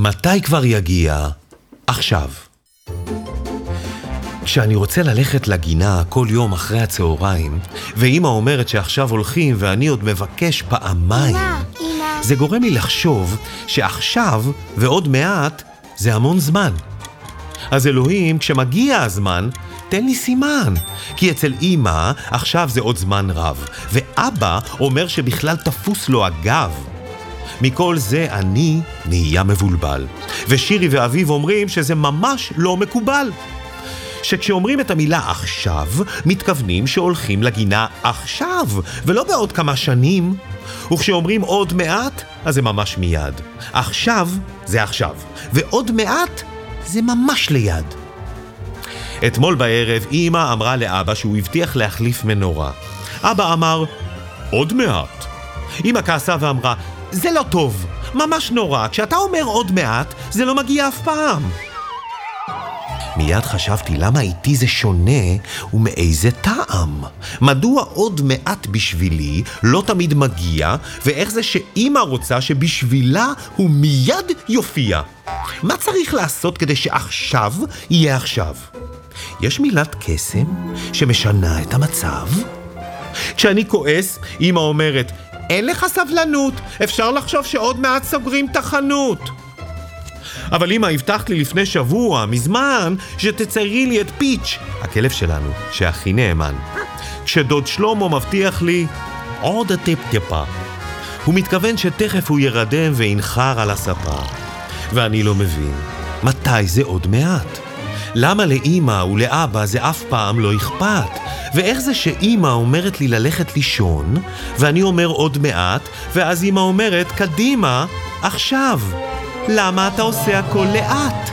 מתי כבר יגיע? עכשיו. כשאני רוצה ללכת לגינה כל יום אחרי הצהריים, ואימא אומרת שעכשיו הולכים ואני עוד מבקש פעמיים, אמא, אמא. זה גורם לי לחשוב שעכשיו ועוד מעט זה המון זמן. אז אלוהים, כשמגיע הזמן, תן לי סימן. כי אצל אימא עכשיו זה עוד זמן רב, ואבא אומר שבכלל תפוס לו הגב. מכל זה אני נהיה מבולבל. ושירי ואביב אומרים שזה ממש לא מקובל. שכשאומרים את המילה עכשיו, מתכוונים שהולכים לגינה עכשיו, ולא בעוד כמה שנים. וכשאומרים עוד מעט, אז זה ממש מיד. עכשיו זה עכשיו, ועוד מעט זה ממש ליד. אתמול בערב אמא אמרה לאבא שהוא הבטיח להחליף מנורה. אבא אמר, עוד מעט. אמא כעסה ואמרה, זה לא טוב, ממש נורא, כשאתה אומר עוד מעט, זה לא מגיע אף פעם. מיד חשבתי למה איתי זה שונה ומאיזה טעם. מדוע עוד מעט בשבילי לא תמיד מגיע, ואיך זה שאימא רוצה שבשבילה הוא מיד יופיע. מה צריך לעשות כדי שעכשיו יהיה עכשיו? יש מילת קסם שמשנה את המצב? כשאני כועס, אמא אומרת, אין לך סבלנות, אפשר לחשוב שעוד מעט סוגרים את החנות. אבל אמא, הבטחת לי לפני שבוע, מזמן, שתציירי לי את פיץ', הכלב שלנו, שהכי נאמן. כשדוד שלמה מבטיח לי עוד טיפ-טיפה. הוא מתכוון שתכף הוא ירדם וינחר על הספה. ואני לא מבין, מתי זה עוד מעט? למה לאימא ולאבא זה אף פעם לא אכפת? ואיך זה שאימא אומרת לי ללכת לישון, ואני אומר עוד מעט, ואז אימא אומרת, קדימה, עכשיו. למה אתה עושה הכל לאט?